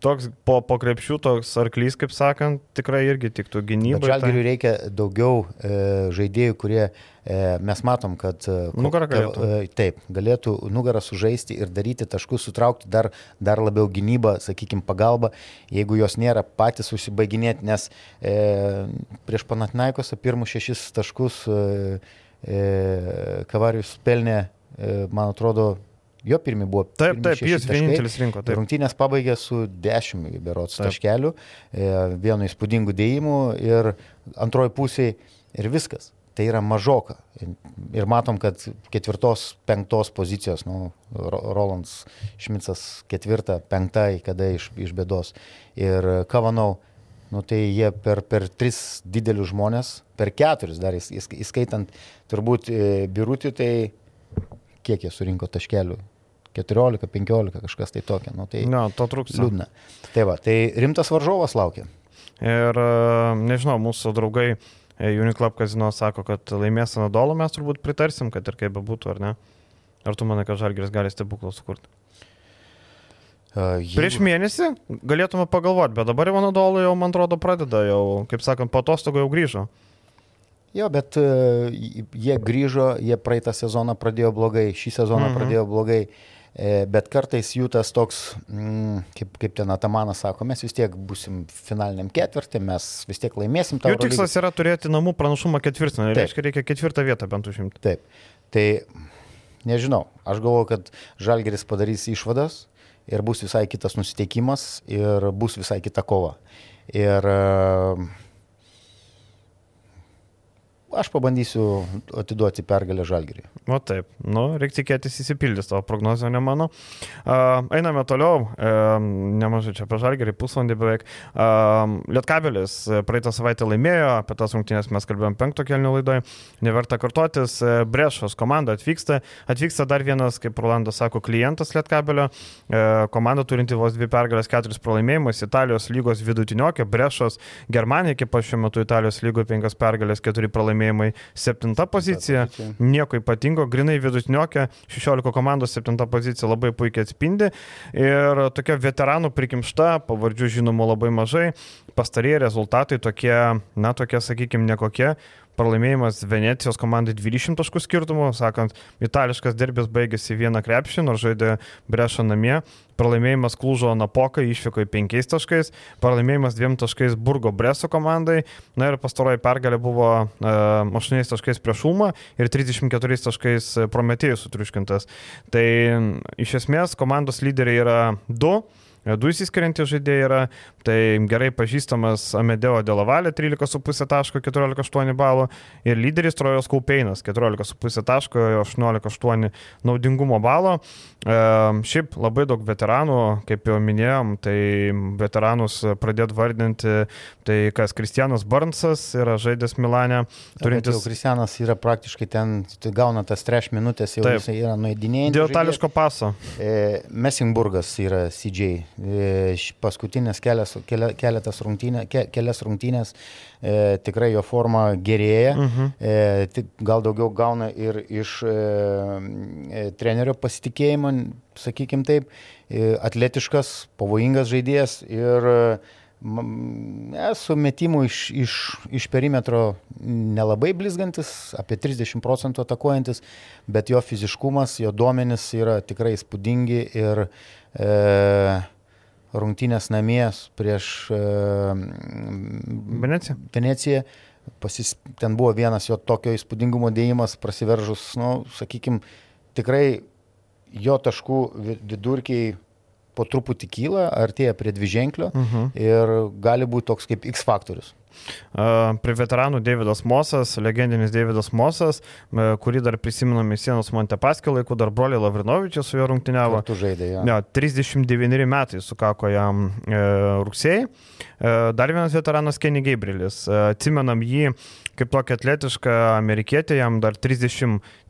Toks po, po krepšių, toks arklys, kaip sakant, tikrai irgi tiktų gynybai. Žalgiriui tai... reikia daugiau e, žaidėjų, kurie e, mes matom, kad... E, nugarą galėtų. E, taip, galėtų nugarą sužaisti ir daryti taškus, sutraukti dar, dar labiau gynybą, sakykime, pagalbą, jeigu jos nėra patys užsibaiginėti, nes e, prieš Panatnaikos pirmus šešis taškus e, e, Kavarius pelnė, e, man atrodo, Jo pirmi buvo. Taip, taip, jis vienintelis rinko. Taip. Rungtynės pabaigė su 10 berots taškelių, e, vienu įspūdingu dėjimu ir antroji pusė ir viskas. Tai yra mažoka. Ir matom, kad ketvirtos, penktos pozicijos, nu, Rolands Šmicas ketvirta, penktai, kada iš, iš bėdos. Ir Kavanau, nu, tai jie per, per tris didelius žmonės, per keturis dar įs- įskaitant turbūt e, birutį, tai kiek jie surinko taškelių? 14, 15, kažkas tai tokio. Nu, tai Ne, to trūksta. liūdna. Tai va, tai rimtas varžovas laukia. Ir e, nežinau, mūsų draugai e, Uniclub kazino sako, kad laimės Anadolo, mes turbūt pritarsim, kad ir kaip bebūtų, ar ne? Ar tu manai, kad Žalgiris gali stebuklą sukurti? Uh, jeigu- Prieš mėnesį galėtume pagalvoti, bet dabar jau Anadolo jau, man atrodo, pradeda jau, kaip sakant, po atostogų jau grįžo. Jo, bet uh, jie grįžo, jie praeitą sezoną pradėjo blogai, šį sezoną Mhm. mhm. pradėjo blogai, e, bet kartais jų tas toks, mm, kaip, kaip ten Atamanas sako, mes vis tiek busim finaliniam ketvirtį, mes vis tiek laimėsim tą Jų tikslas yra turėti namų pranašumą ketvirtą, Taip. reiškia, reikia ketvirtą vietą bent užimti. Taip. Tai nežinau, aš galvoju, kad Žalgeris padarys išvadas ir bus visai kitas nusiteikimas ir bus visai kita kova. Ir e, aš pabandysiu atiduoti pergalę Žalgeriui. O taip, nu, reikia tikėtis įsipildys tavo prognozę, ne mano. Uh, einame toliau, uh, nemažai čia pažalgerį, pusvalandį beveik. Uh, Lietkabelis e, praeitą savaitę laimėjo, apie tas rungtynės mes kalbėjom penkto kelnių laidoje, neverta kartotis, e, Brešos komanda atvyksta, atvyksta dar vienas, kaip Rolandas sako, klientas Lietkabelio, uh, komanda turinti vos dvi pergalės, keturis pralaimėjimus, Italijos lygos vidutiniokė, Brešos, Germanija, kaip aš šiuo metu Italijos lygoje penkias pergalės, keturi pralaimėjimai, septinta pozicija. Nieko ypatingo, grinai vidutiniokė, 16 komandos 7 pozicija labai puikiai atspindi. Ir tokia veteranų prikimšta, pavardžių žinoma labai mažai, pastarėjai rezultatai tokie, na tokie, sakykime, nekokie. Pralaimėjimas Venecijos komandai 20 taškų skirtumų, sakant, itališkas derbis baigėsi vieną krepšį, nors žaidė Brešą namie. Pralaimėjimas Klužo Napokai išvyko į 5 taškais, pralaimėjimas 2 taškais Burgo Breso komandai. Na ir pastaroji pergalė buvo uh, 8 taškais prieš Ulmą ir 34 taškais Prometėjus sutriuškintas. Tai iš esmės komandos lyderiai yra 2. Du įsiskiriantys žaidėjai yra, tai gerai pažįstamas Amedeo Delavalė 13,5 taško, 14,8 balų ir lyderis Trojos Kaupeinas 14,5 taško, 18,8 naudingumo balo. E, šiaip labai daug veteranų, kaip jau minėjom, tai veteranus pradėt vardinti, tai kas Kristianas Barnsas yra žaidęs Milane, Turintis... turintis Kristianas yra praktiškai ten, tai gauna tas treš minutės, jau Taip. jisai yra nuėdinėjęs. dėl itališko paso. E, Messingburgas yra CJ. Paskutinės kelias, kelia, keletas rungtynė, ke, kelias rungtynės e, tikrai jo forma gerėja. Mhm. E, tik gal daugiau gauna ir iš e, e, trenerio pasitikėjimo, sakykim taip, e, atletiškas, pavojingas žaidėjas ir e, m- e, su metimu iš, iš, iš perimetro nelabai blizgantis, apie 30 procentų atakuojantis, bet jo fiziškumas, jo duomenys yra tikrai įspūdingi ir e, rungtynės namies prieš e, Venecija. Veneciją. Pasis, ten buvo vienas jo tokio įspūdingumo dėjimas, prasiveržus, nu, sakykime, tikrai jo taškų vi- vidurkiai po truputį kyla, artėja prie dviženklio Mhm. ir gali būti toks kaip X faktorius. Prie veteranų Davidas Mosas, legendinis Davidas Mosas, kurį dar prisimename sienos Montepaskio laikų, dar broliai Lavrinovičius su juo rungtyniavo. Tu žaidai, jo. Ne, 39 metai sukako jam e, rugsėjai. E, dar vienas veteranas Kenny Gabrielis. E, atsimenam jį kaip tokį atletišką amerikietį, jam dar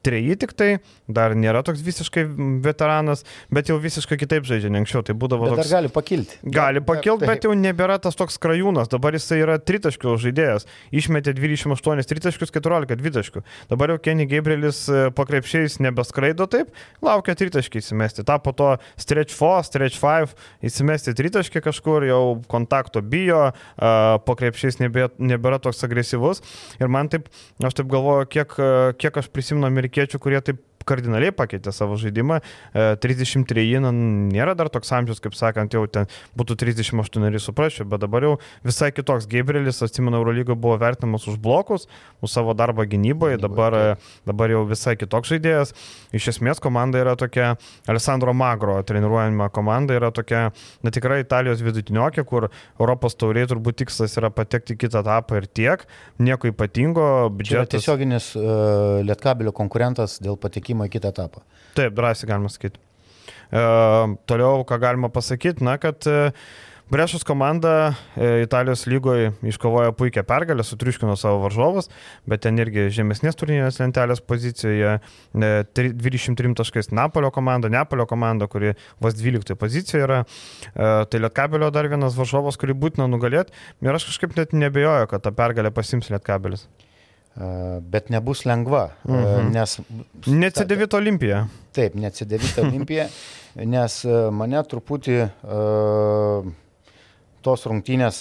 33 tik tai, dar nėra toks visiškai veteranas, bet jau visiškai kitaip žaidžia, ne anksčiau tai būdavo Bet toks... dar gali pakilti. Gali pakilti, bet jau nebėra tas toks krajūnas. Dabar jisai yra tritaškių žaidėjas. Išmetė 28 tritaškius, 14 dvitaškių. Dabar jau Kenny Gabrielis e, pakrepšiais nebeskraido taip, laukia tritaškį įsimesti. Ta po to stretch 4, stretch 5 įsimesti tritaškį kažkur, jau kontakto bijo, e, pakrepšiais nebė, nebėra toks agresyvus. Ir man taip, aš taip galvoju, kiek, e, kiek aš prisimenu amerikiečių, kurie taip kardinaliai pakeitė savo žaidimą. E, 33 na, nėra dar toks amžius, kaip sakant, jau ten būtų 38 suprasčiau, bet dabar jau visai kitoks. Gabrielis, atsimenu, Eurolygoje buvo vertinamas už blokus, už savo darbą gynyboje, dabar, e, dabar jau visai kitoks žaidėjas. Iš esmės komanda yra tokia, Alessandro Magro treniruojama komanda yra tokia, na tikrai Italijos vidutiniokė, kur Europos tauriai turbūt tikslas yra patekti kitą etapą ir tiek, nieko ypatingo, Čia biudžetas. tiesioginis uh, Lietkabelio konkurentas dėl patekimo į kitą etapą. Taip, drąsiai galima sakyti. E, toliau, ką galima pasakyti, na, kad e, Brešos komanda e, Italijos lygoje iškovojo puikią pergalę, sutriuškino savo varžovus, bet ten irgi žemesnės turnyrinės lentelės pozicijoje 23 e, taškais Napolio komanda, Neapolio komanda, kuri vos 12 pozicijoje yra. E, tai Lietkabelio dar vienas varžovas, kurį būtina nugalėti. Ir aš kažkaip net nebejoju, kad tą pergalę pasims Lietkabelis. Bet nebus lengva, mhm. nes... Neatsidėvito Olimpija. Taip, neatsidėvito Olimpija, [laughs] nes mane truputį uh, tos rungtynės,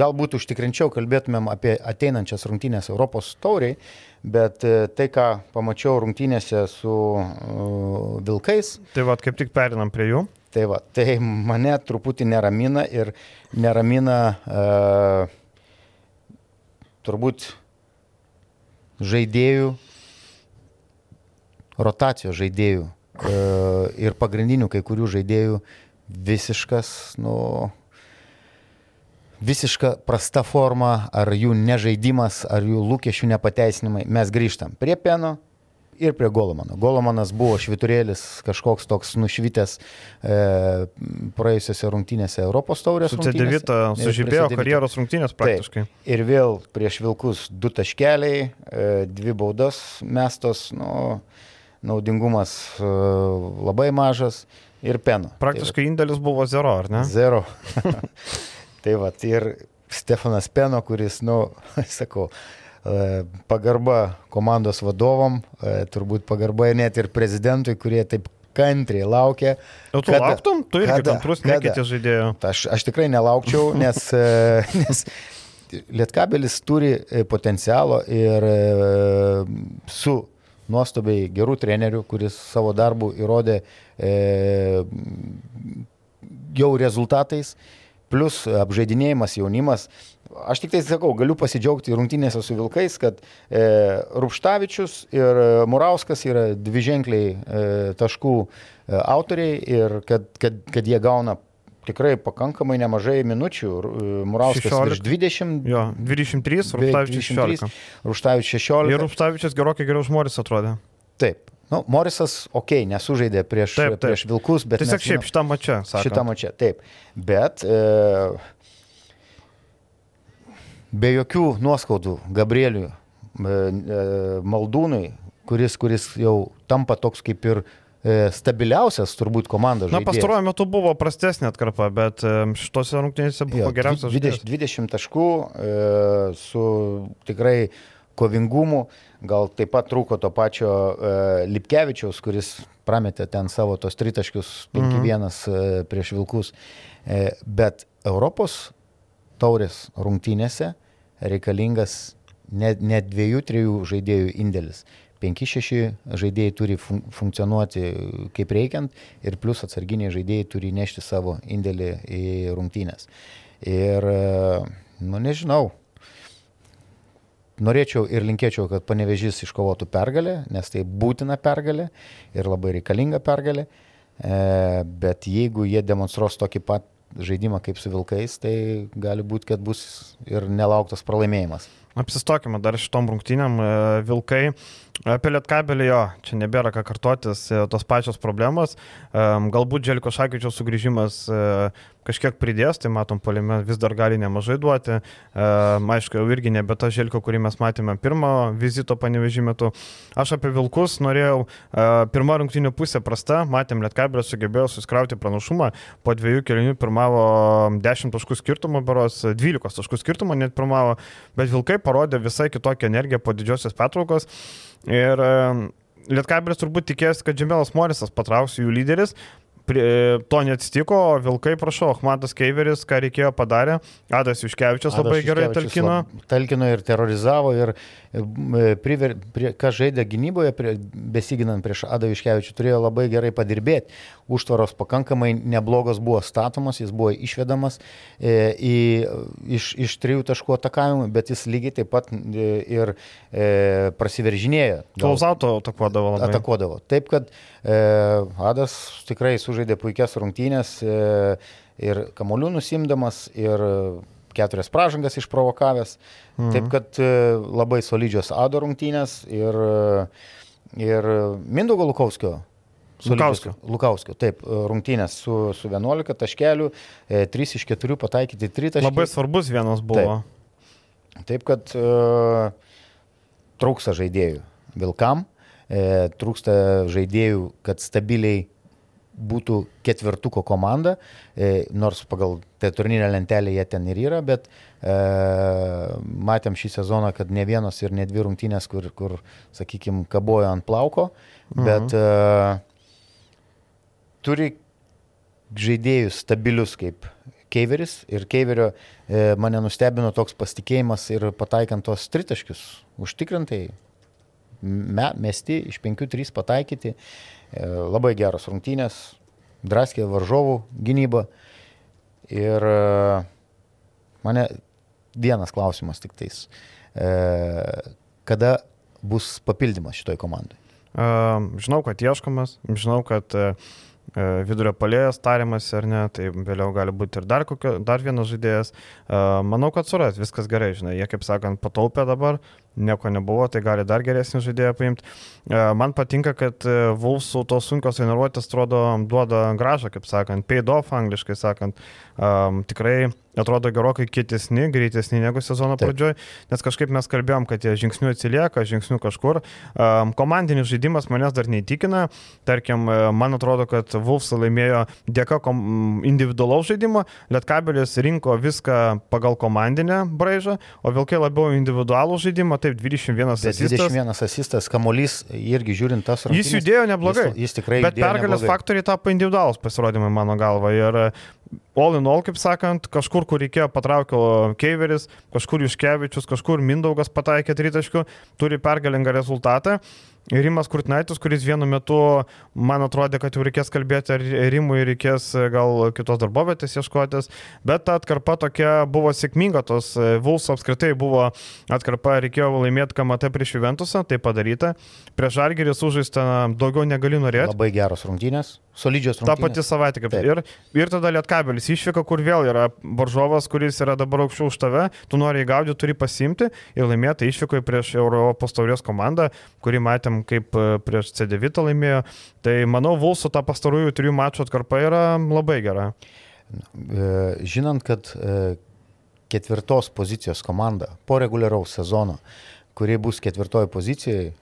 galbūt užtikrinčiau kalbėtumėm apie ateinančias rungtynės Europos tauriai, bet tai, ką pamačiau rungtynėse su uh, Vilkais. Tai vad, kaip tik perinam prie jų. Tai va, tai mane truputį neramina ir neramina uh, turbūt žaidėjų, rotacijos žaidėjų uh, ir pagrindinių kai kurių žaidėjų visiškas, nu, visiška prasta forma, ar jų nežaidimas, ar jų lūkesčių nepateisinimai, mes grįžtam prie Peno ir prie Golomano. Golomanas buvo šviturėlis, kažkoks toks nušvitęs e, praėjusiose rungtynėse Europos taurės. Su C9 sužibėjo karjeros rungtynės praktiškai. Taip. Ir vėl prieš Vilkus du taškeliai, e, dvi baudas mestos, nu, naudingumas e, labai mažas ir Peno. Praktiškai tai, indėlis buvo zero, ar ne? Zero. [laughs] Tai va, ir Stefanas Peno, kuris, nu, [laughs] sakau, e, pagarba komandos vadovom, e, turbūt pagarba net ir prezidentui, kurie taip kantriai laukia. O tu kada, lauktum, tu irgi kada, kantrus nekėtė žaidėjo. Aš, aš tikrai nelaukčiau, [laughs] nes, e, nes Lietkabelis turi potencialo ir su nuostabiai gerų trenerių, kuris savo darbų įrodė e, jau rezultatais plus apžaidinėjimas jaunimas. Aš tik tai sakau, galiu pasidžiaugti rungtynėse su Vilkais, kad e, Rupštavičius ir Murauskas yra dviženkliai e, taškų e, autoriai ir kad, kad, kad jie gauna tikrai pakankamai nemažai minučių. E, Murauskas 16. virš 20. Jo, 23, Rupštavičius 16. Rupštavičius 16. Ir Rupštavičius gerokai geriau už Moris atrodė. Taip. Nu, Morisas, okei, okay, nesužaidė prieš, taip, taip. prieš Vilkus, bet... Tiesiog šiaip šitą mačią. Šitą mačią, taip. Bet e, be jokių nuoskaudų Gabrieliui, e, e, Maldūnui, kuris, kuris jau tampa toks kaip ir e, stabiliausias turbūt komandos žaidėjas. Na, pastaruoju metu buvo prastesnė atkarpa, bet šitose rungtynėse buvo jo, geriausias. 20, 20 taškų su tikrai kovingumu, gal taip pat trūko to pačio Lipkevičiaus, kuris prametė ten savo tos tritaškius 5-1 mm. e, prieš Vilkus. Bet Europos taurės rungtynėse reikalingas net, net dviejų, trijų žaidėjų indėlis. 5-6 žaidėjai turi fun funkcionuoti kaip reikiant ir plus atsarginiai žaidėjai turi nešti savo indėlį į rungtynės. Ir, nu nežinau, norėčiau ir linkėčiau, kad panevežys iškovotų pergalę, nes tai būtina pergalė ir labai reikalinga pergalė. E, bet jeigu jie demonstruos tokį pat žaidimą kaip su Vilkais, tai gali būti, kad bus ir nelauktas pralaimėjimas. Apsistokime dar šitom rungtynėm. E, Vilkai apie Lietkabelį jo, čia nebėra ką kartotis, e, tos pačios problemos. Galbūt Dželiko Šakyčiaus sugrįžimas kažkiek pridės, tai matom, polime vis dar gali nemažai duoti. Aišku, jau irgi nebe ta želka, kurį mes matėme pirmo vizito panevežį metu. Aš apie Vilkus norėjau, pirmą rungtynio pusę prasta, matėm, Lietkabelė sugebėjo suskrauti pranašumą, po dviejų kelinių pirmavo 10 taškų skirtumą, beros 12 taškų skirtumą net pirmavo, bet Vilkai parodė visai kitokią energiją po didžiosios pertraukos. Ir Lietkabelis turbūt tikės, kad Džemelas Morisas patrauks jų lyderis, Prie, to neatsitiko, Vilkai, prašau, Ahmadas Keiveris, ką reikėjo padarė, Adas Juškevičius labai Adas gerai talkino. Lab, talkino ir terorizavo ir e, priver, prie, kas žaidė gynyboje, prie, besiginant prieš Adą Juškevičių, turėjo labai gerai padirbėti. Užtvaros pakankamai neblogos buvo statomos, jis buvo išvedamas e, į, iš, iš trijų taškų atakavimų, bet jis lygiai taip pat e, ir e, prasiveržinėjo. Klausauto atakuodavo labai. Atakuodavo. Taip, kad e, Adas tikrai su sužaidė puikias rungtynės e, ir kamolių nusimdamas, ir keturias pražangas išprovokavęs. Mhm. Taip kad e, labai solidžios Ado rungtynės ir, ir Mindaugo Lukovskio Lukauskio. Lukauskio, taip, rungtynės su, su 11 taškelių, 3 iš 4 pataikyti 3 taškai. Labai svarbus vienas buvo. Taip, taip kad uh, trūksta žaidėjų. Vilkam e, trūksta žaidėjų, kad stabiliai būtų ketvirtuko komanda, e, nors pagal tą turnyrinę lentelę jie ten ir yra, bet e, matėm šį sezoną, kad ne vienos ir ne dvi rungtynės, kur, kur sakykime, kabojo ant plauko, bet mhm. e, turi žaidėjus stabilius kaip Keiveris ir Keiverio e, mane nustebino toks pasitikėjimas ir pataikant tos tritaškius užtikrintai, me, mesti iš 5-3 pataikyti. E, labai geros rungtynės, draskė varžovų gynyba. Ir e, mane vienas klausimas tik tais. E, kada bus papildymas šitoj komandai? Žinau, kad ieškomas, žinau, kad vidurio palėjas tariamas ar ne, tai vėliau gali būti ir dar, kokio, dar vienas žaidėjas. Manau, kad suras, viskas gerai, žinai, jie kaip sakant pataupė dabar, nieko nebuvo, tai gali dar geresnį žaidėją paimti. E, man patinka, kad e, Vulsų tos sunkios treniruotės atrodo duoda gražą, kaip sakant, paid off angliškai sakant. Um, tikrai atrodo gerokai kietesni, greitesni negu sezono pradžioj, nes kažkaip mes kalbėjom, kad jie žingsnių atsilieka, žingsnių kažkur. Um, komandinis žaidimas manęs dar neįtikina. Tarkim, man atrodo, kad Vulfs laimėjo dėka individualaus žaidimo, Lietkabelis rinko viską pagal komandinę braižą, o Vilkai labiau individualų žaidimą, taip, 21 asistas. 21 asistas, kamolys irgi žiūrint tas rungtynes. Jis judėjo neblogai. Jis, jis tikrai. Bet pergalės neblogai. faktoriai tapo individualus pasirodymai mano galva. Ir all in all, kaip sakant, kažkur, kur reikėjo patraukio Keiveris, kažkur Juškevičius, kažkur Mindaugas pataikė tritaškių, turi pergalingą rezultatą. Rimas Kurtinaitis, kuris vienu metu man atrodė, kad jau reikės kalbėti, ar Rimui reikės e, gal kitos darbovietės ieškotis, bet ta atkarpa tokia buvo sėkminga, tos e, Vulso apskritai buvo atkarpa, reikėjo laimėti KMT prieš Juventusą, tai padaryta. Prieš Žalgerį sužaista daugiau negali norėti. Labai geros rungtynės solidžios rungtynės. Ta pati savaitė kaip. Ir, ir tada Lietkabelis išvyka, kur vėl yra varžovas, kuris yra dabar aukščiau už tave, tu nori įgaudyti, turi pasimti ir laimėti išvykoje prieš Europos taurės komandą, kurį matėm kaip e, prieš C9 laimėjo. Tai manau, Vulso ta pastarųjų trijų mačų atkarpa yra labai gera. E, žinant, kad e, ketvirtos pozicijos komanda po reguliaraus sezono, kuri bus ketvirtoje pozicijoje,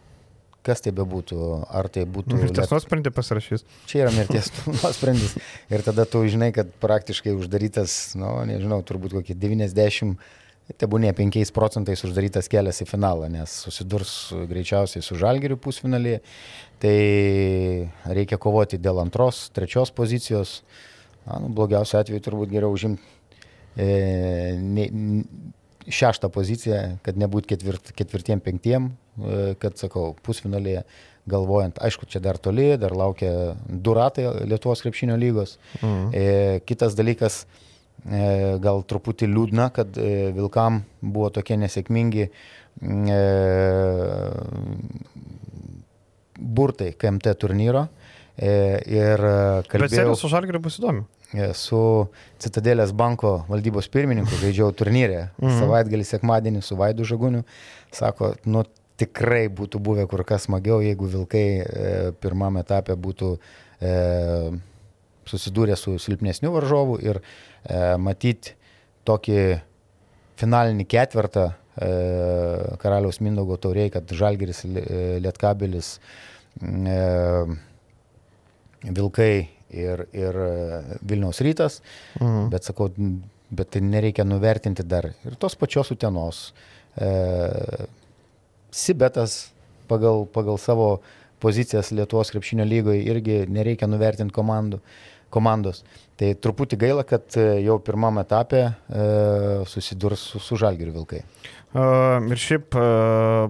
kas tai bebūtų, ar tai būtų... Mirties nuosprendį pasirašys. Čia yra mirties [laughs] nuosprendis. Ir tada tu žinai, kad praktiškai uždarytas, nu, nežinau, turbūt kokie 90, tebūnė 5 procentais uždarytas kelias į finalą, nes susidurs greičiausiai su žalgeriu pusfinalį. Tai reikia kovoti dėl antros, trečios pozicijos. Na, nu, blogiausiu atveju turbūt geriau užimti e, ne, šeštą poziciją, kad nebūt ketvirt, ketvirtiem, penktiem, E, kad, sakau, pusfinalėje galvojant, aišku, čia dar toli, dar laukia du ratai Lietuvos krepšinio lygos. Mhm. E, kitas dalykas, e, gal truputį liūdna, kad e, Vilkam buvo tokie nesėkmingi e, burtai KMT turnyro. E, ir kalbėjau... Bet serijos su Žalgiriu bus įdomu. E, su Citadelės banko valdybos pirmininku žaidžiau turnyrę mhm. savaitgalį sekmadienį su Vaidu Žaguniu. Sako, nu tikrai būtų buvę kur kas smagiau, jeigu Vilkai e, pirmame etape būtų e, susidūrę su silpnesniu varžovu ir e, matyti tokį finalinį ketvirtą e, karaliaus Mindaugo tauriai, kad Žalgeris, Lietkabelis, e, Vilkai ir, ir Vilniaus rytas, mhm. bet sakau, bet tai nereikia nuvertinti dar ir tos pačios utenos. E, Sibetas pagal, pagal savo pozicijas Lietuvos krepšinio lygoje irgi nereikia nuvertinti komandų, komandos. Tai truputį gaila, kad e, jau pirmam etapė e, susidurs su, su Žalgiriu Vilkai. Uh, ir šiaip uh,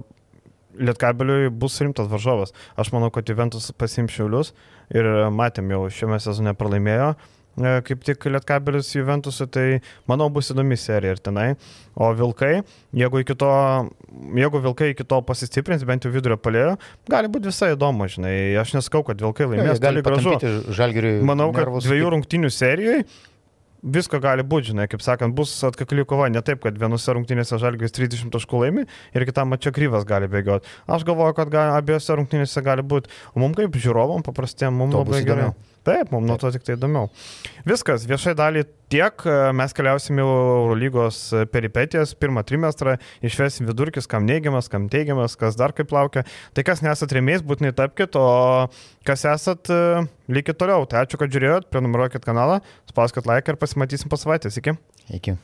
Lietkabeliui bus rimtas varžovas. Aš manau, kad Juventus pasims šiaulius ir matėm jau šiame sezone pralaimėjo. Uh, kaip tik Lietkabelis Juventusui, tai manau bus įdomi serija ir tenai. O Vilkai, jeigu, to, jeigu Vilkai iki to pasistiprins, bent jau vidurio palėjo, gali būti visai įdomu, žinai. Aš neskau, kad Vilkai laimės, gali gražu. Manau, kad dviejų rungtinių serijoje visko gali būti, žinai, kaip sakant, bus atkakli kova, ne taip, kad vienose rungtynėse žalgis 30 taškų laimi ir kitam mačia kryvas gali bėgioti. Aš galvoju, kad gali, abiejose rungtynėse gali būti, o mums kaip žiūrovom, paprastiem, mums labai gerai. Įdomiau. Taip, mums nuo to tik tai įdomiau. Viskas, viešai dalį tiek, mes keliausime Eurolygos peripetijas, pirmą trimestrą, išvesim vidurkis, kam neigiamas, kam teigiamas, kas dar kaip laukia. Tai kas nesat rėmėjais, būtinai tapkite, o kas esat, likit toliau. Tai ačiū, kad žiūrėjot, prenumeruokit kanalą, spauskit like ir pasimatysim po savaitės. Iki. Iki.